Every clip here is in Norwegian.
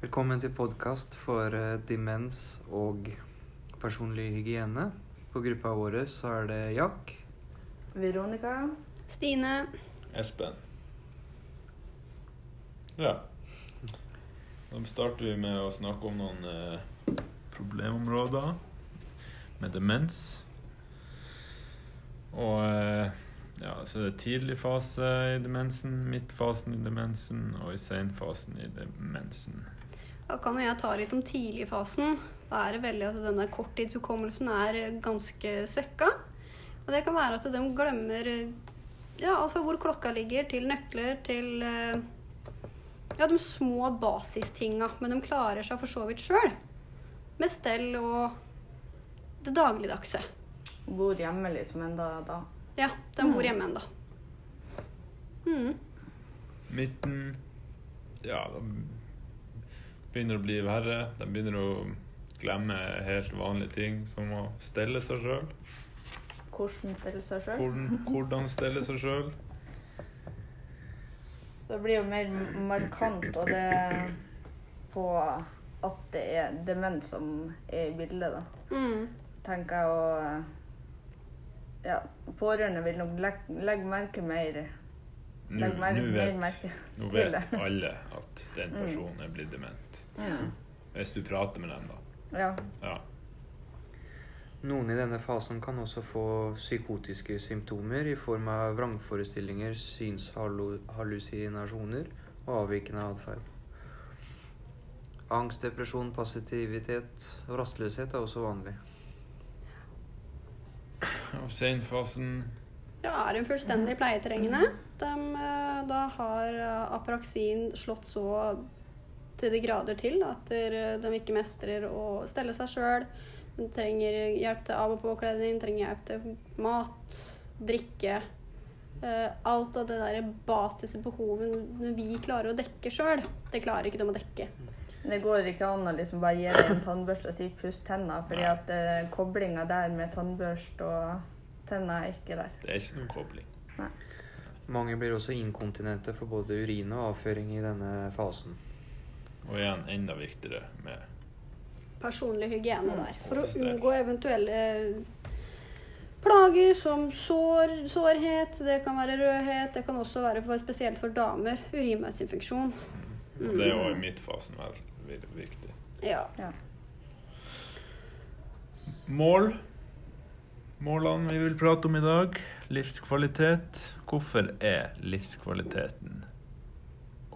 Velkommen til podkast for eh, demens og personlig hygiene. På gruppa vår så er det Jack. Veronica. Stine. Espen. Ja. Da starter vi med å snakke om noen eh, problemområder med demens. Og eh, ja, så er det tidlig fase i demensen, midtfasen i demensen og i senfasen i demensen. Da kan jeg ta litt om tidligfasen. Da er det veldig at denne korttidshukommelsen er ganske svekka. Og det kan være at de glemmer ja, fra hvor klokka ligger, til nøkler, til eh, ja, de små basistinga. Men de klarer seg for så vidt sjøl. Med stell og det dagligdagse. Bor hjemme liksom enda da. Ja, de bor Mm. hjemme ennå. Mm. Midten Ja, begynner å bli verre. De begynner å glemme helt vanlige ting, som å stelle seg sjøl. Hvordan stille seg sjøl. Hvordan, hvordan stelle seg sjøl. Det blir jo mer markant, og det på at det er demens som er i bildet, da. Mm. Tenker jeg og Ja, pårørende vil nok legge, legge merke mer Nå mer, nå vet, merke nå vet det. alle at den Mm. personen er blitt dement. Ja. Hvis du prater med dem, da. Ja. Ja. Noen i denne fasen kan også få psykotiske symptomer i form av vrangforestillinger, synshallusinasjoner og avvikende atferd. Angst, depresjon, passivitet og rastløshet er også vanlig. Og senfasen Ja, er hun fullstendig pleietrengende. De, eh, da har eh, apraksin slått så til de grader til at de ikke mestrer å stelle seg sjøl. De trenger hjelp til av- og påkledning, trenger hjelp til mat, drikke. Eh, alt av det der basisbehovet vi klarer å dekke sjøl, det klarer ikke de å dekke. Det går ikke an å liksom bare gi deg en tannbørste og si 'puss tenna', fordi at koblinga der med tannbørste og tenner er ikke der. Det er ikke noen kobling. Mange blir også inkontinente for både urin og avføring i denne fasen. Og igjen enda viktigere med personlig hygiene der. For å unngå eventuelle plager som sår, sårhet, det kan være rødhet, det kan også være for, spesielt for damer urinveisinfeksjon. Mm. det er jo i midtfasen veldig viktig. Ja. Ja. Mål. Målene vi vil prate om i dag. Livskvalitet. Hvorfor er livskvaliteten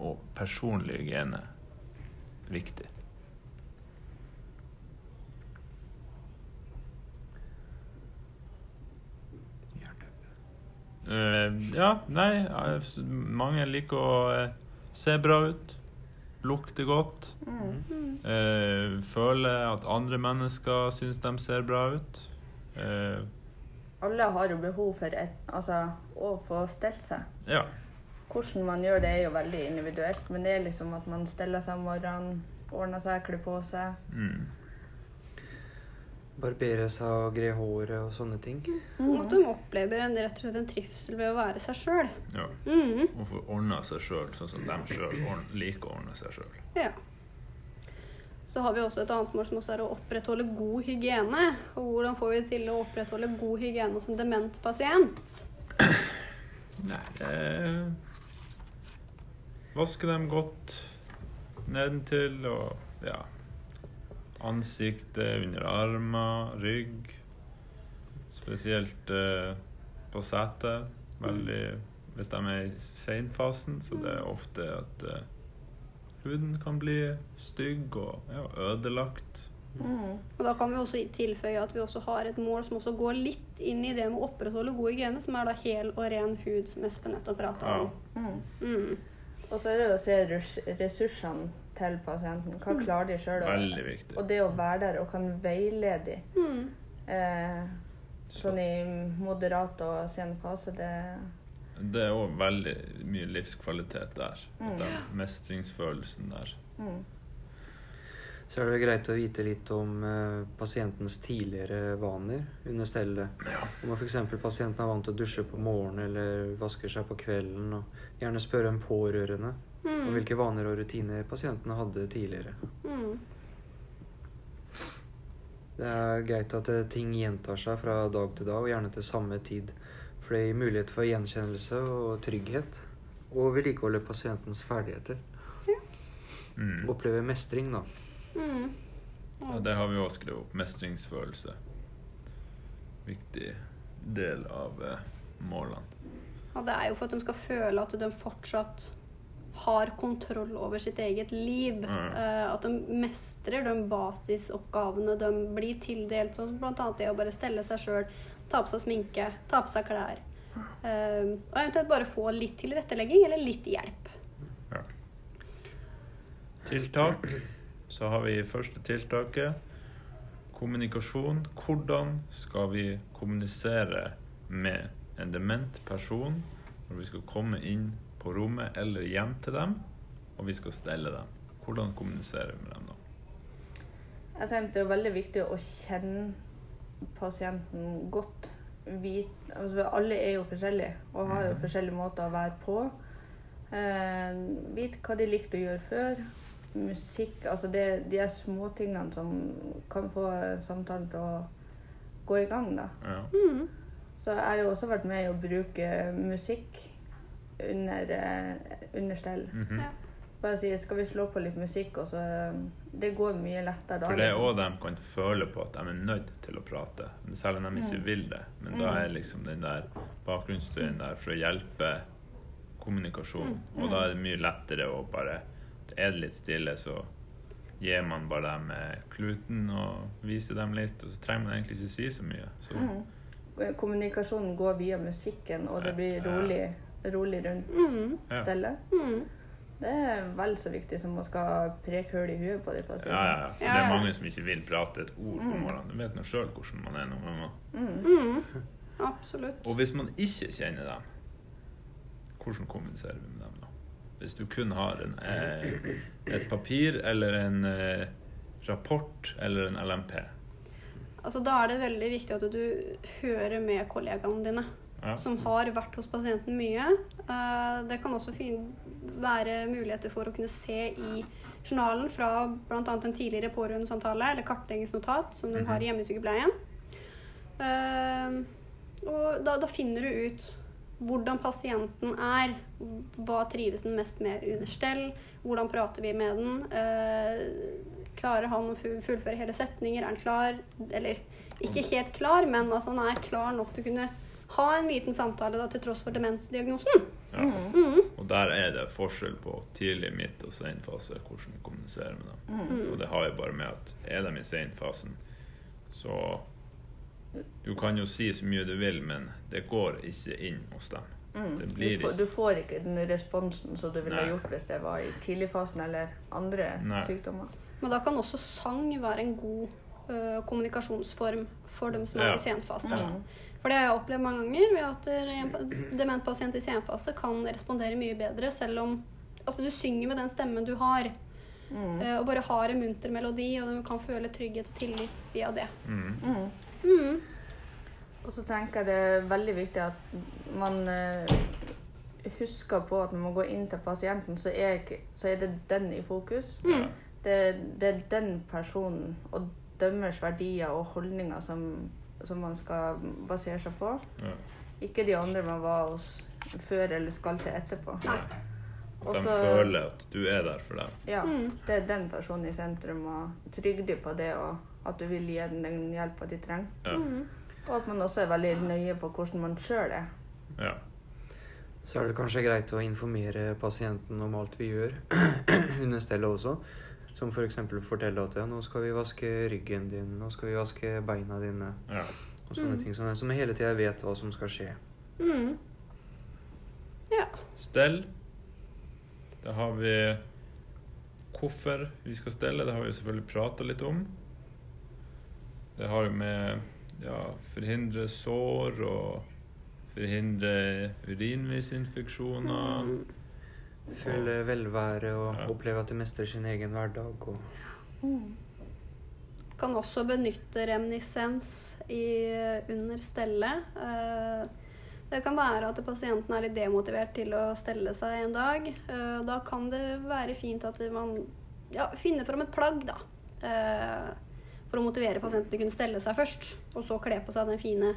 og personlig hygiene viktig? Eh, ja, nei eh, Mange liker å eh, se bra ut. Lukte godt. Mm. Eh, at andre mennesker syns de ser bra ut. Eh, Alle har jo behov for et, altså, å få stelt seg. ja. Hvordan man gjør det, er jo veldig individuelt, men det er liksom at man steller seg om morgenen, ordner seg, kler på seg. Mm. Barbere seg og gre håret og sånne ting. Og at de opplever en, rett og slett en trivsel ved å være seg sjøl. ja. Mm. Og få ordna seg sjøl sånn som de sjøl liker å ordne seg sjøl. Ja. Så har vi også et annet mål som også er å opprettholde god hygiene. Og hvordan får vi til å opprettholde god hygiene hos en dement pasient? Nei eh, Vaske dem godt nedentil og ja. Ansiktet, under armer, rygg. Spesielt eh, på setet. Veldig Hvis de er i seinfasen, så det er ofte at eh, huden kan bli stygg og ja, ødelagt. Mm. Og da kan vi også tilføye at vi også har et mål som også går litt inn i det med å opprettholde god hygiene, som er da hel og ren hud, som Espen nettopp prata om. Mm. Mm. Og så er det å se ressursene til pasienten. Hva klarer de sjøl? Viktig. Og det å være der og kan veilede dem. Mm. Eh, sånn i moderat og sen fase, det Det er òg veldig mye livskvalitet der. Mm. Den mestringsfølelsen der. mm. Så er det greit å vite litt om eh, pasientens tidligere vaner under stellet. Om f.eks. pasienten er vant til å dusje på morgenen eller vasker seg på kvelden. Og gjerne spørre en pårørende mm. om hvilke vaner og rutiner pasientene hadde tidligere. Mm. Det er greit at eh, ting gjentar seg fra dag til dag, og gjerne til samme tid. For det gir mulighet for gjenkjennelse og trygghet. Og vedlikeholde pasientens ferdigheter. Mm. Oppleve mestring, da. Mm. Ja, det har vi også skrevet opp. Mestringsfølelse. Viktig del av eh, målene. Og det er jo for at de skal føle at de fortsatt har kontroll over sitt eget liv. Mm. Eh, at de mestrer de basisoppgavene de blir tildelt. Sånn som bl.a. det å bare stelle seg sjøl, ta på seg sminke, ta på seg klær. Uh, og eventuelt bare få litt tilrettelegging eller litt hjelp. Ja. Tiltak. Så har vi første tiltaket. Kommunikasjon. Hvordan skal vi kommunisere med en dement person når vi skal komme inn på rommet eller hjem til dem, og vi skal stelle dem? Hvordan kommuniserer vi med dem da? Jeg tenkte det er veldig viktig å kjenne pasienten godt. vite altså alle er jo forskjellige og har jo forskjellige måter å være på. Eh, vite hva de likte å gjøre før. Musikk Altså det, de er småtingene som kan få samtalen til å gå i gang, da. Ja. Mm. Så jeg har jo også vært med i å bruke musikk under, eh, under stell. Mhm. Ja. Bare si 'skal vi slå på litt musikk', og så eh, Det går mye lettere da. For det er òg de kan føle på at de er nødt til å prate, selv om de ikke Mm. vil det. Men da er liksom den der bakgrunnsstøyen der for å hjelpe kommunikasjonen. Og da er det mye lettere å bare Er det litt stille, så gir man bare dem eh, kluten og viser dem litt, og så trenger man egentlig ikke si så mye. Så Mm. Kommunikasjonen går via musikken, og det blir rolig, rolig rundt Mm. ja. stellet. Mm. Det er vel så viktig som å skal preke hull i huet på de Ja, ja, ja. For Ja, det er mange som ikke vil prate et ord på Mm. morgenen. Du vet nå sjøl hvordan man er noen ganger. Mm. Absolutt. Og hvis man ikke kjenner dem, hvordan kommuniserer vi med dem da? Hvis du kun har en, eh, et papir eller en eh, rapport eller en LMP. Altså, da er det veldig viktig at du hører med kollegaene dine. Ja. Som har vært hos pasienten mye. Eh, Det kan også være muligheter for å kunne se i journalen fra bl.a. en tidligere pårørendesamtale eller kartleggingsnotat som de har i hjemmesykepleien. Eh, Og da, da finner du ut hvordan pasienten er. Hva trives den mest med under stell? Hvordan prater vi med den? Eh, klarer han å fullføre hele setninger? Er han klar? Eller ikke helt klar, men altså, han er klar nok til å kunne ha en liten samtale da, til tross for demensdiagnosen. Ja. Mm. Og der er det forskjell på tidlig, midt og sen fase, hvordan vi kommuniserer med dem. Og det har jo bare med at er de i senfasen, så Du kan jo si så mye du vil, men det går ikke inn hos dem. Mm. Det Du, får, du får ikke den responsen som du ville Nei. gjort hvis det var i tidligfasen eller andre Nei. sykdommer. Men da kan også sang være en god ø, kommunikasjonsform for dem som Ja. er i senfase. Mm. For det har jeg opplevd mange ganger, ved at en pa- i senfase kan respondere mye bedre, selv om altså, du synger med den stemmen du har, Mm. og bare har en munter melodi, og du kan føle trygghet og tillit via det. mm. Mm. Mm. Og så tenker jeg det er veldig viktig at man eh, husker på at når man går inn til pasienten, så er, ikke, så er det den i fokus. Mm. Det, det er den personen og dømmers verdier og holdninger som, som man skal basere seg på. Ja. Ikke de andre man var hos før eller skal til etterpå. Ja. At de Også- føler at du er der for dem. Ja, Mm. det er den personen i sentrum, og trygg dem på det, og at du vil gi dem den hjelpa de trenger. Ja. Mm. Og at man også er veldig nøye på hvordan man sjøl er. Ja. Så er det kanskje greit å informere pasienten om alt vi gjør under stellet også. Som f.eks. For fortelle at ja, nå skal vi vaske ryggen din, nå skal vi vaske beina dine. ja. Og sånne ting som, som hele tida vet hva som skal skje. Mm. Ja. Stell. Da har vi hvorfor vi skal stelle. Det har vi jo selvfølgelig prata litt om. Det har jo med ja, forhindre sår og forhindre urinveisinfeksjoner. Føle velvære og Ja. oppleve at de mestrer sin egen hverdag. Og Kan også benytte reminiscens i, under stellet. Eh, Det kan være at pasienten er litt demotivert til å stelle seg en dag. Eh, Da kan det være fint at man ja, finner fram et plagg, da. eh, For å motivere pasienten til å kunne stelle seg først. Og så kle på seg den fine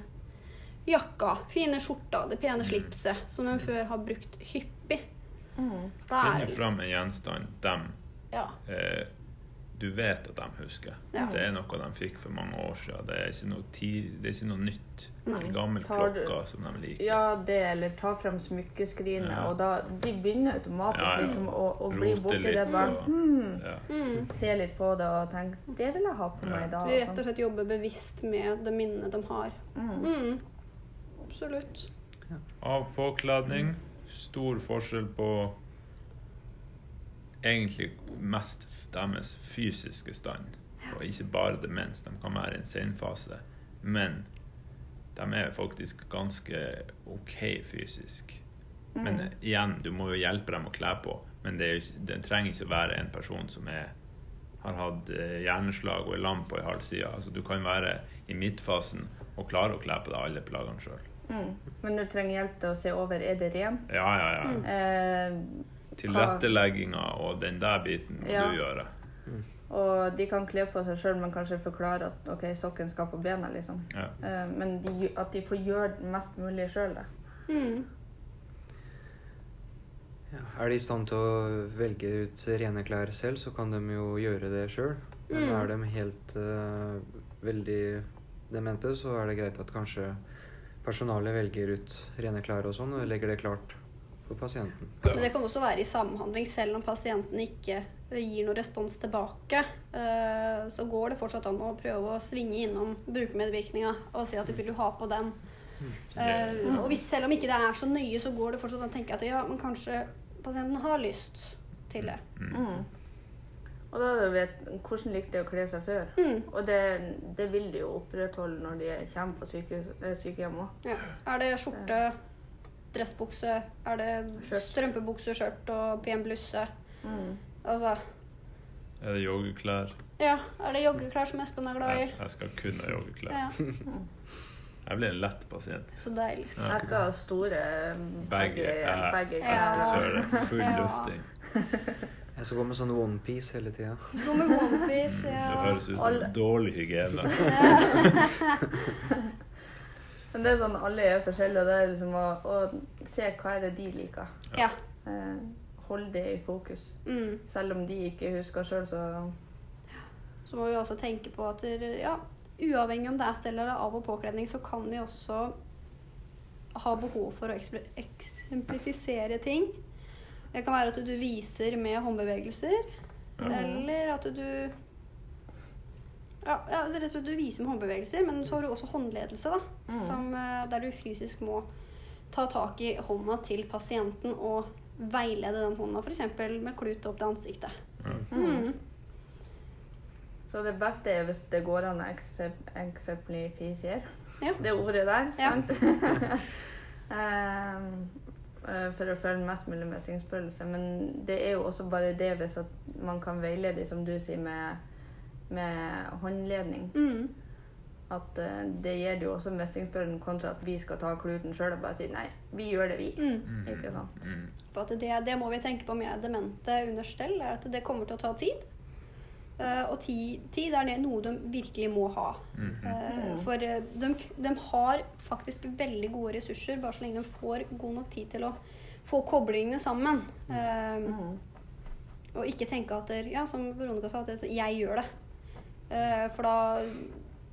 jakka, fine skjorta, det pene slipset som de før har brukt hyppig. Mm. Finne fram en gjenstand dem ja. eh, du vet at de husker. Ja. Det er noe de fikk for mange år siden. Det er ikke noe, tid, det er ikke noe nytt. Nei. En gammel Tar du- klokke som de liker. Ja, det, eller ta frem smykkeskrinet, Ja. og da De begynner automatisk Ja, ja. liksom å, å bli borti det. Bare og- hmm, Ja. Mm. Se litt på det og tenke Det vil jeg ha på Ja. meg i dag. Vi rett og sånn. slett jobber bevisst med det minnet de har. Mm. Mm. Absolutt. Av påkledning. Stor forskjell på egentlig mest deres fysiske stand. Og ikke bare demens. De kan være i en senfase. Men de er faktisk ganske OK fysisk. Men Mm. igjen, du må jo hjelpe dem å kle på. Men det, ikke- det trenger ikke være en person som er, har hatt eh, hjerneslag og er lam på ei halv side. Altså, du kan være i midtfasen og klare å kle på deg alle plaggene sjøl. Mm. Men du trenger hjelp til å se over er det ren. Ja, ja, ja. Eh, Tilrettelegginga og den der biten må Ja. du gjøre. og de kan kle på seg sjøl, men kanskje forklare at ok, sokken skal på bena, liksom. Ja. Eh, men de, at de får gjøre mest mulig sjøl. Mm. Ja, er de i stand til å velge ut rene klær selv, så kan de jo gjøre det sjøl. Men Mm. er de helt uh, veldig demente, så er det greit at kanskje personalet velger ut rene klær og sånn, og legger det klart for pasienten. Men det kan også være i samhandling, selv om pasienten ikke gir noen respons tilbake. eh, Så går det fortsatt an å prøve å svinge innom brukermedvirkninga og si at vil du ha på den. Uh, Og hvis, selv om ikke det er så nøye, så går det fortsatt an å tenke at ja, men kanskje pasienten har lyst til det. Mm. Og da hadde det vet hvordan likte de å kle seg før. Mm. Og det, det vil de jo opprettholde når de kommer på syke, eh, sykehjem òg. Ja. Er det skjorte, dressbukse, er det Skjørt. strømpebukse, skjørt og pen blusse? Mm. Altså, Er det joggeklær? ja, er det joggeklær som Espen er glad i? jeg skal kun ha joggeklær. Ja, Jeg blir en lett pasient. så deilig. Ja. Jeg skal ha store Begge. Ja. baggy Jeg Ja. skal kjøre full lufting. Jeg skal gå med sånn onepiece hele tida. Gå med onepiece, Det ja. høres ut som Alle- dårlig hygiene. Men det er sånn alle er forskjellige, og det er liksom å, å se hva er det de liker. ja. Eh, Hold det i fokus. Mm. Selv om de ikke husker sjøl, så Så må vi også tenke på at ja, uavhengig om det er stell eller av- og påkledning, så kan vi også ha behov for å eksemplifisere ting. Det kan være at du viser med håndbevegelser, mm. eller at du ja, ja, det er rett og slett du viser med håndbevegelser, men så har du også håndledelse, da. Mm. Som, eh, der du fysisk må ta tak i hånda til pasienten og veilede den hånda, f.eks. med klut opp til ansiktet. Mm. Så det beste er hvis det går an å eksemplifisere Ja. det ordet der. Ja. Sant? Ehm, eh, for å føle mest mulig mestringsfølelse. Men det er jo også bare det hvis at man kan veilede, som du sier, med, med håndledning. Mm. At eh, det gir det jo også mestringsfølelsen kontra at vi skal ta kluten sjøl og bare si nei, vi gjør det, vi. Mm. Ikke sant? Mm. det, det må vi tenke på med demente under stell, er at det kommer til å ta tid. Eh, og ti, tid er det noe de virkelig må ha. Mm -hmm. uh, for eh, de, de har faktisk veldig gode ressurser, bare så lenge de får god nok tid til å få koblingene sammen. Uh, Mm. og ikke tenke at der, ja, som Veronica sa, at jeg gjør det. Eh, for da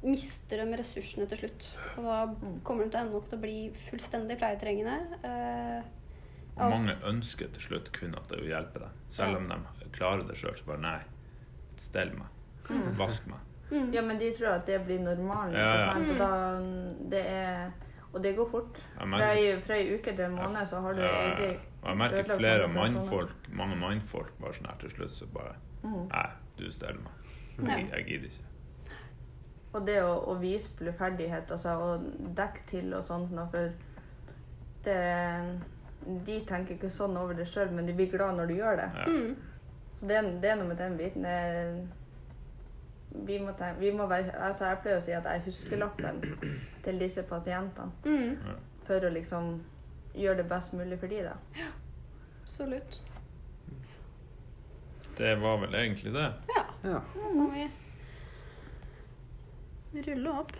mister de ressursene til slutt. Og da Mm. kommer de til å ende opp til å bli fullstendig pleietrengende. Eh, Og mange ønsker til slutt kun at det vil hjelpe deg. Selv om de klarer det sjøl, så bare nei. Stell meg. Vask meg. mm. Ja, men de tror at det blir normalen. Ja, ja. Og, da, det er, og det går fort. Fra ei, fra ei uke til en måned så har du Ja, egentlig jeg merker flere mannfolk, mange mannfolk bare sånn her til slutt, så bare mm. Nei, du steller meg. Jeg, jeg gidder ikke. Og det å, å vise bluferdighet, altså å dekke til og sånt noe, for det De tenker ikke sånn over det sjøl, men de blir glad når du gjør det. Ja. Mm. Så det, det er noe med den biten. Vi må, tenke, vi må være, altså jeg pleier å si at jeg husker Lappen til disse pasientene. Mm. For å liksom gjøre det best mulig for de da. Ja, absolutt. Det var vel egentlig det. Ja. ja. Nå må vi rulle opp.